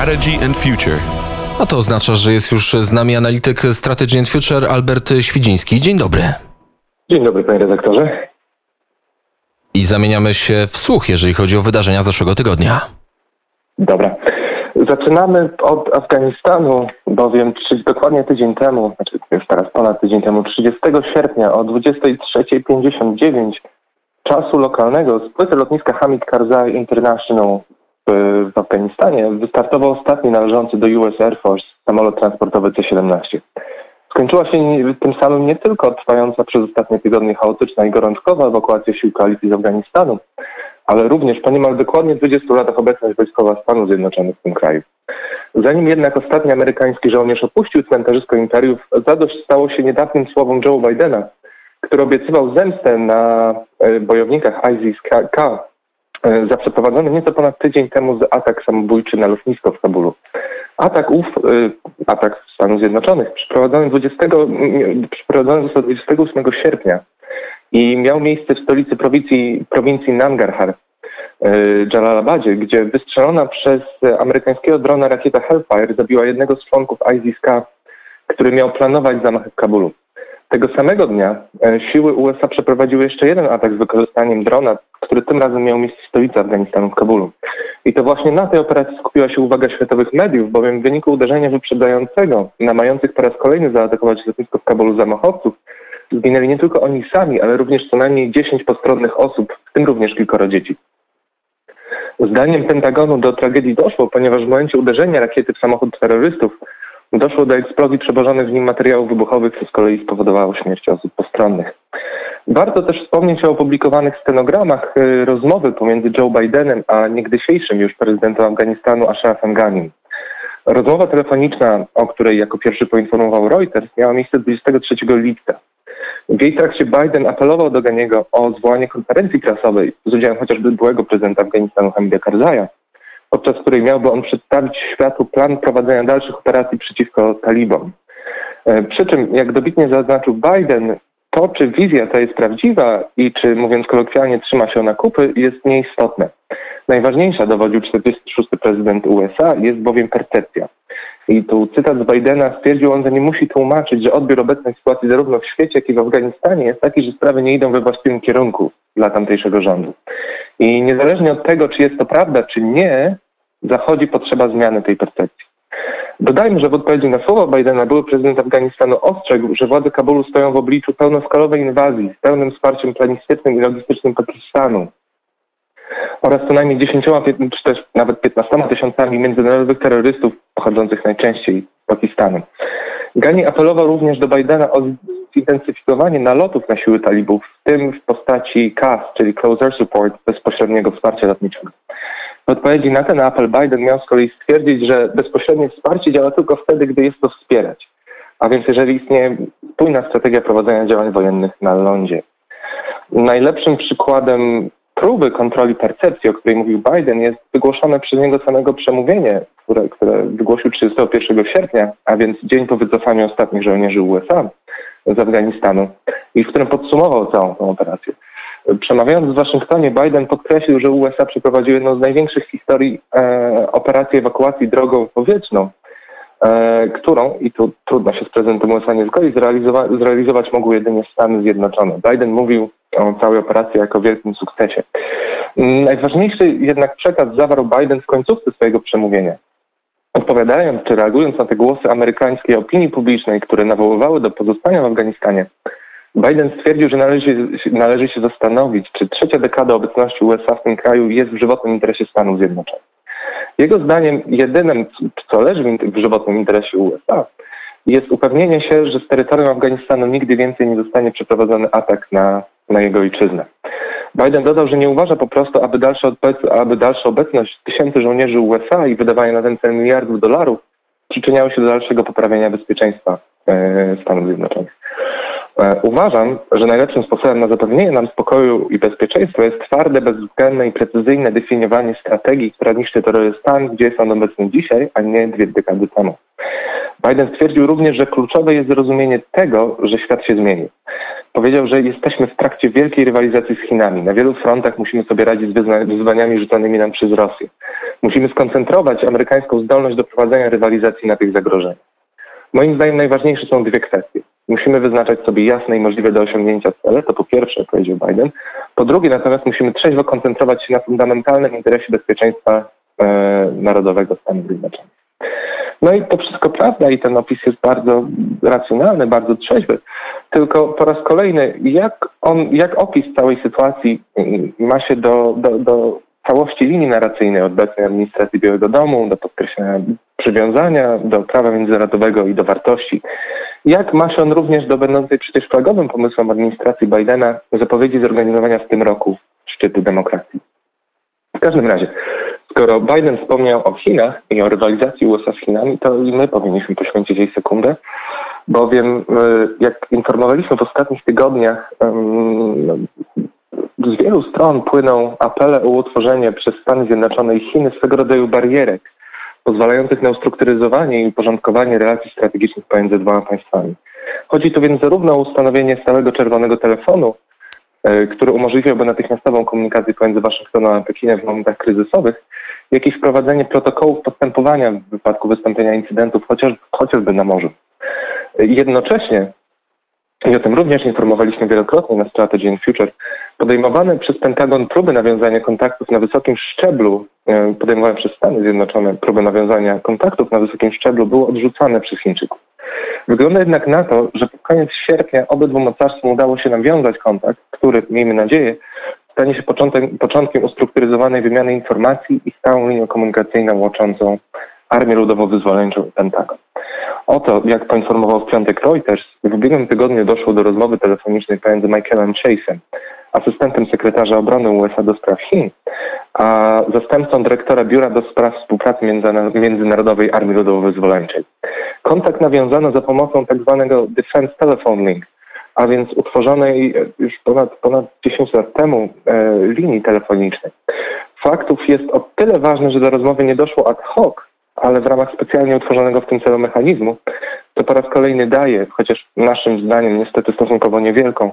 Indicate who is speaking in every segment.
Speaker 1: Strategy and Future.
Speaker 2: A to oznacza, że jest już z nami analityk Strategy and Future Albert Świdziński. Dzień dobry.
Speaker 3: Dzień dobry, panie redaktorze.
Speaker 2: I zamieniamy się w słuch, jeżeli chodzi o wydarzenia zeszłego tygodnia.
Speaker 3: Dobra. Zaczynamy od Afganistanu, bowiem dokładnie tydzień temu, znaczy już teraz ponad tydzień temu, 30 sierpnia o 23.59 czasu lokalnego z płyty lotniska Hamid Karzai International w, Afganistanie wystartował ostatni należący do US Air Force samolot transportowy C-17. Skończyła się tym samym nie tylko trwająca przez ostatnie tygodnie chaotyczna i gorączkowa ewakuacja sił koalicji z Afganistanu, ale również po niemal dokładnie 20 latach obecność wojskowa Stanów Zjednoczonych w tym kraju. Zanim jednak ostatni amerykański żołnierz opuścił cmentarzysko imperiów, zadość stało się niedawnym słowom Joe Bidena, który obiecywał zemstę na e, bojownikach ISIS-K za przeprowadzony nieco ponad tydzień temu atak samobójczy na lotnisko w Kabulu. Atak ów, e, atak Stanów Zjednoczonych, przeprowadzony, 20, przeprowadzony został 28 sierpnia i miał miejsce w stolicy prowincji, prowincji Nangarhar, Jalalabadzie, gdzie wystrzelona przez amerykańskiego drona rakieta Hellfire zabiła jednego z członków ISIS-K, który miał planować zamach w Kabulu. Tego samego dnia e, siły USA przeprowadziły jeszcze jeden atak z wykorzystaniem drona, który tym razem miał miejsce w stolicy Afganistanu w Kabulu. I to właśnie na tej operacji skupiła się uwaga światowych mediów, bowiem w wyniku uderzenia wyprzedzającego na mających po raz kolejny zaatakować lotnisko w Kabulu zamachowców zginęli nie tylko oni sami, ale również co najmniej 10 postronnych osób, w tym również kilkoro dzieci. Zdaniem Pentagonu do tragedii doszło, ponieważ w momencie uderzenia rakiety w samochód terrorystów Doszło do eksplozji przewożonych w nim materiałów wybuchowych, co z kolei spowodowało śmierć osób postronnych. Warto też wspomnieć o opublikowanych stenogramach y, rozmowy pomiędzy Joe Bidenem a niegdysiejszym już prezydentem Afganistanu Ashrafem Ghanim. Rozmowa telefoniczna, o której jako pierwszy poinformował Reuters, miała miejsce 23 lipca. W jej trakcie Biden apelował do Ganiego o zwołanie konferencji prasowej z udziałem chociażby byłego prezydenta Afganistanu Hamida Karzaja, podczas której miałby on przedstawić światu plan prowadzenia dalszych operacji przeciwko talibom. E, przy czym, jak dobitnie zaznaczył Biden, to, czy wizja ta jest prawdziwa i czy, mówiąc kolokwialnie, trzyma się na kupy, jest nieistotne. Najważniejsza, dowodził 46. prezydent USA, jest bowiem percepcja. I tu cytat z Bidena stwierdził on, że nie musi tłumaczyć, że odbiór obecnej sytuacji zarówno w świecie, jak i w Afganistanie jest taki, że sprawy nie idą we właściwym kierunku dla tamtejszego rządu. I niezależnie od tego, czy jest to prawda, czy nie, zachodzi potrzeba zmiany tej percepcji. Dodajmy, że w odpowiedzi na słowa Bidena były prezydent Afganistanu ostrzegł, że władze Kabulu stoją w obliczu pełnoskalowej inwazji z pełnym wsparciem planistycznym i logistycznym Pakistanu oraz co najmniej 10 czy też nawet 15 tysiącami międzynarodowych terrorystów pochodzących najczęściej z Pakistanu. Ghani apelował również do Bidena o zintensyfikowanie nalotów na siły talibów, w tym w postaci CAS, czyli Closer Support, bezpośredniego wsparcia lotniczego. W odpowiedzi na ten apel Biden miał z kolei stwierdzić, że bezpośrednie wsparcie działa tylko wtedy, gdy jest to wspierać. A więc jeżeli istnieje spójna strategia prowadzenia działań wojennych na lądzie. Najlepszym przykładem próby kontroli percepcji, o której mówił Biden, jest wygłoszone przez niego samego przemówienie, które, które wygłosił 31 sierpnia, a więc dzień po wycofaniu ostatnich żołnierzy USA z Afganistanu i w którym podsumował całą tę operację. Przemawiając w Waszyngtonie, Biden podkreślił, że USA przeprowadziły jedną z największych w historii e, operacji ewakuacji drogą powietrzną, którą, i tu trudno się z prezydentem USA nie zgodzić, zrealizowa zrealizować mogły jedynie Stany Zjednoczone. Biden mówił o całej operacji jako wielkim sukcesie. Najważniejszy jednak przekaz zawarł Biden w końcówce swojego przemówienia. Odpowiadając czy reagując na te głosy amerykańskiej opinii publicznej, które nawoływały do pozostania w Afganistanie, Biden stwierdził, że należy, należy się zastanowić, czy trzecia dekada obecności USA w tym kraju jest w żywotnym interesie Stanów Zjednoczonych. Jego zdaniem jedynym, co leży w żywotnym interesie USA, jest upewnienie się, że z terytorium Afganistanu nigdy więcej nie zostanie przeprowadzony atak na, na jego ojczyznę. Biden dodał, że nie uważa po prostu, aby dalsza, aby dalsza obecność tysięcy żołnierzy USA i wydawanie na ten cel miliardów dolarów przyczyniało się do dalszego poprawienia bezpieczeństwa e, Stanów Zjednoczonych. E, uważam, że najlepszym sposobem na zapewnienie nam spokoju i bezpieczeństwa jest twarde, bezwzględne i precyzyjne definiowanie strategii, która niszczy terrorystami, gdzie jest on obecny dzisiaj, a nie dwie dekady temu. Biden stwierdził również, że kluczowe jest zrozumienie tego, że świat się zmienił. Powiedział, że jesteśmy w trakcie wielkiej rywalizacji z Chinami. Na wielu frontach musimy sobie radzić z wyzwaniami rzuconymi nam przez Rosję. Musimy skoncentrować amerykańską zdolność do prowadzenia rywalizacji na tych zagrożeniach. Moim zdaniem najważniejsze są dwie kwestie. Musimy wyznaczać sobie jasne i możliwe do osiągnięcia cele, to po pierwsze, powiedział Biden. Po drugie, natomiast musimy trzeźwo koncentrować się na fundamentalnym interesie bezpieczeństwa e, narodowego Stanów Zjednoczonych. No i to wszystko prawda i ten opis jest bardzo racjonalny, bardzo trzeźwy. Tylko po raz kolejny, jak, on, jak opis całej sytuacji mm, ma się do, do, do całości linii narracyjnej obecnej administracji Białego Domu, do podkreślenia przywiązania do prawa międzynarodowego i do wartości. Jak ma się on również do będącej przecież flagowym pomysłem administracji Bidena zapowiedzi zorganizowania w tym roku szczytu demokracji. W każdym razie, skoro Biden wspomniał o Chinach i o rywalizacji USA z Chinami, to i my powinniśmy poświęcić jej sekundę, bowiem y, jak informowaliśmy w ostatnich tygodniach, z wielu stron płyną apele o utworzenie przez Stany Zjednoczone i Chiny swego rodzaju barierek pozwalających na ustrukturyzowanie i uporządkowanie relacji strategicznych pomiędzy dwoma państwami. Chodzi tu więc zarówno o ustanowienie stałego czerwonego telefonu, e, który umożliwiałby natychmiastową komunikację pomiędzy Waszyngtonem a Pekinem w momentach kryzysowych, jak i wprowadzenie protokołów postępowania w wypadku wystąpienia incydentów, chociaż, chociażby na morzu. Jednocześnie i o tym również informowaliśmy wielokrotnie na Strategy and Future, podejmowane przez Pentagon próby nawiązania kontaktów na wysokim szczeblu, e, podejmowane przez Stany Zjednoczone próby nawiązania kontaktów na wysokim szczeblu były odrzucane przez Chińczyków. Wygląda jednak na to, że pod koniec sierpnia obydwu mocarstwom udało się nawiązać kontakt, który, miejmy nadzieję, stanie się początkiem ustrukturyzowanej wymiany informacji i stałą linią komunikacyjną łączącą Armię Ludowo-Wyzwoleńczą i Pentagon. Oto, jak poinformował w piątek Reuters, w ubiegłym tygodniu doszło do rozmowy telefonicznej pomiędzy Michaelem Chase'em, asystentem sekretarza obrony USA do spraw Chin, a zastępcą dyrektora Biura do spraw współpracy Międzynarodowej Armii Ludowo-Wyzwoleńczej. Kontakt nawiązano za pomocą tzw. Tak Defense Telephone Link, a więc utworzonej już ponad, ponad 10 lat temu e, linii telefonicznej. Faktów jest o tyle ważne, że do rozmowy nie doszło ad hoc, ale w ramach specjalnie utworzonego w tym celu mechanizmu, to po raz kolejny daje, chociaż naszym zdaniem niestety stosunkowo niewielką,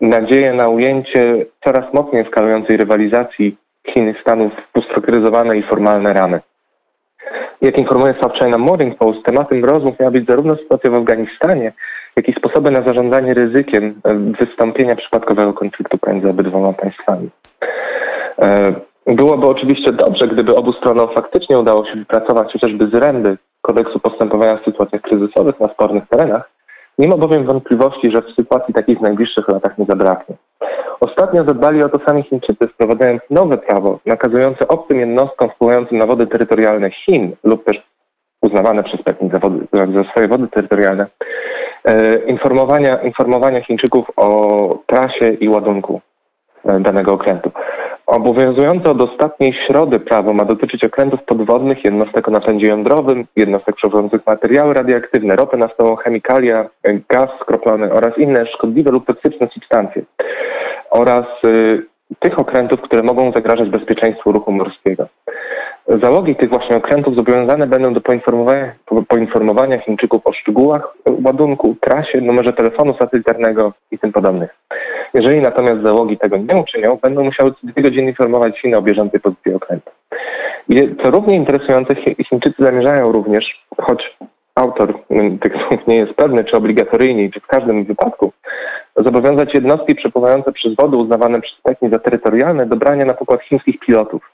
Speaker 3: nadzieję na ujęcie coraz mocniej eskalującej rywalizacji Chin i Stanów w ustrukturyzowane i formalne ramy. Jak informuje South China Morning Post, tematem rozmów miała być zarówno sytuacja w Afganistanie, jak i sposoby na zarządzanie ryzykiem wystąpienia przypadkowego konfliktu pomiędzy obydwoma państwami. Byłoby oczywiście dobrze, gdyby obu stronom faktycznie udało się wypracować chociażby zręby kodeksu postępowania w sytuacjach kryzysowych na spornych terenach. Nie ma bowiem wątpliwości, że w sytuacji takich w najbliższych latach nie zabraknie. Ostatnio zadbali o to sami Chińczycy, wprowadzając nowe prawo nakazujące obcym jednostkom wpływającym na wody terytorialne Chin lub też uznawane przez Pekin za, wody, za swoje wody terytorialne, e, informowania, informowania Chińczyków o trasie i ładunku e, danego okrętu. Obowiązujące od ostatniej środy prawo ma dotyczyć okrętów podwodnych, jednostek o napędzie jądrowym, jednostek przewożących materiały radioaktywne, ropę naftową, chemikalia, gaz skroplony oraz inne szkodliwe lub toksyczne substancje oraz y, tych okrętów, które mogą zagrażać bezpieczeństwu ruchu morskiego. Załogi tych właśnie okrętów zobowiązane będą do poinformowania, poinformowania Chińczyków o szczegółach ładunku, trasie, numerze telefonu satelitarnego i tym podobnych. Jeżeli natomiast załogi tego nie uczynią, będą musiały dwie godziny informować Chiny o bieżącej pozycji okrętu. I co równie interesujące, Chińczycy zamierzają również, choć autor tych słów nie jest pewny, czy obligatoryjnie, czy w każdym wypadku, zobowiązać jednostki przepływające przez wody uznawane przez Pekin za terytorialne do brania na pokład chińskich pilotów.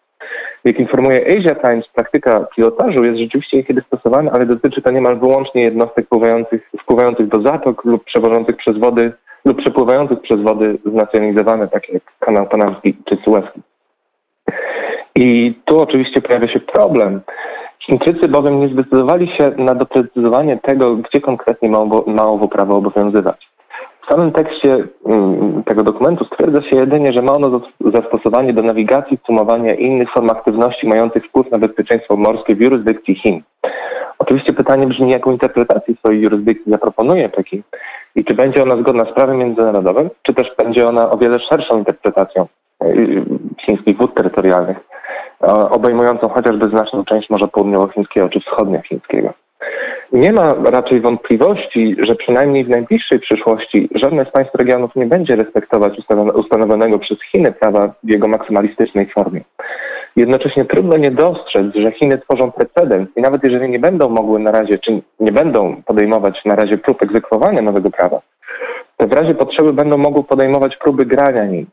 Speaker 3: Jak informuje Asia Times, praktyka pilotażu jest rzeczywiście niekiedy stosowana, ale dotyczy to niemal wyłącznie jednostek wpływających, wpływających do zatok lub przewożących przez wody lub przepływających przez wody znacjonalizowane, takie jak kanał panamski czy sueski. I tu oczywiście pojawia się problem. Chińczycy bowiem nie zdecydowali się na doprecyzowanie tego, gdzie konkretnie ma, ma owo prawo obowiązywać. W samym tekście mm, tego dokumentu stwierdza się jedynie, że ma ono zastosowanie do nawigacji, sumowania i innych form aktywności mających wpływ na bezpieczeństwo morskie w jurysdykcji Chin. Oczywiście pytanie brzmi, jaką interpretację swojej jurysdykcji zaproponuje Pekin i czy będzie ona zgodna z prawem międzynarodowym, czy też będzie ona o wiele szerszą interpretacją y, chińskich wód terytorialnych, obejmującą chociażby znaczną część Morza Południowochińskiego czy Wschodniochińskiego. Nie ma raczej wątpliwości, że przynajmniej w najbliższej przyszłości żadne z państw regionów nie będzie respektować ustanowionego przez Chiny prawa w jego maksymalistycznej formie. Jednocześnie trudno nie dostrzec, że Chiny tworzą precedens i nawet jeżeli nie będą mogły na razie, czy nie będą podejmować na razie prób egzekwowania nowego prawa, to w razie potrzeby będą mogły podejmować próby grania nim.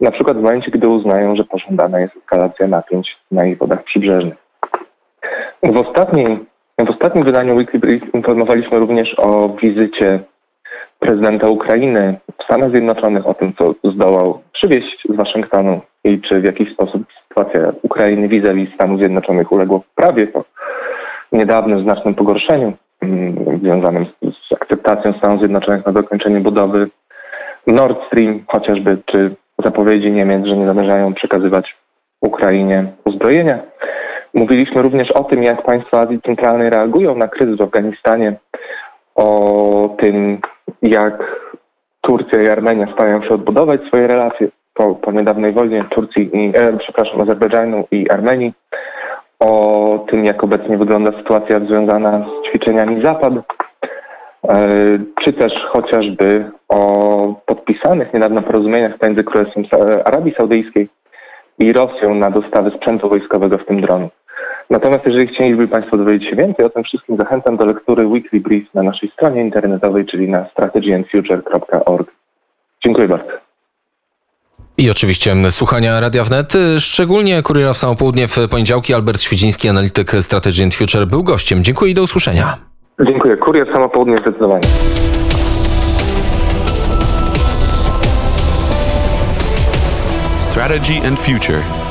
Speaker 3: Na przykład w momencie, gdy uznają, że pożądana jest eskalacja napięć na ich wodach przybrzeżnych. W ostatnim, w ostatnim wydaniu Weekly Brief informowaliśmy również o wizycie prezydenta Ukrainy w Stanach Zjednoczonych, o tym, co zdołał przywieźć z Waszyngtonu i czy w jakiś sposób sytuacja Ukrainy vis-a-vis Stanów Zjednoczonych uległa prawie po niedawnym znacznym pogorszeniu mm, związanym z, z akceptacją Stanów Zjednoczonych na dokończenie budowy Nord Stream chociażby, czy zapowiedzi Niemiec, że nie zamierzają przekazywać Ukrainie uzbrojenia. Mówiliśmy również o tym, jak państwa Azji Centralnej reagują na kryzys w Afganistanie, o tym, jak Turcja i Armenia starają się odbudować swoje relacje po, po niedawnej wojnie Turcji i, e, przepraszam, Azerbejdżanu i Armenii, o tym, jak obecnie wygląda sytuacja związana z ćwiczeniami Zapad, e, czy też chociażby o podpisanych niedawno porozumieniach między Królestwem Arabii Saudyjskiej i Rosją na dostawy sprzętu wojskowego, w tym dronu. Natomiast jeżeli chcieliby Państwo dowiedzieć się więcej o tym wszystkim, zachęcam do lektury Weekly Brief na naszej stronie internetowej, czyli na strategyandfuture.org. Dziękuję bardzo.
Speaker 2: I oczywiście słuchania Radia Wnet, szczególnie Kuriera w samo południe w poniedziałki. Albert Świdziński, analityk Strategy and Future, był gościem. Dziękuję i do usłyszenia.
Speaker 3: Dziękuję. Kurier samo południe zdecydowanie.
Speaker 1: Strategy and Future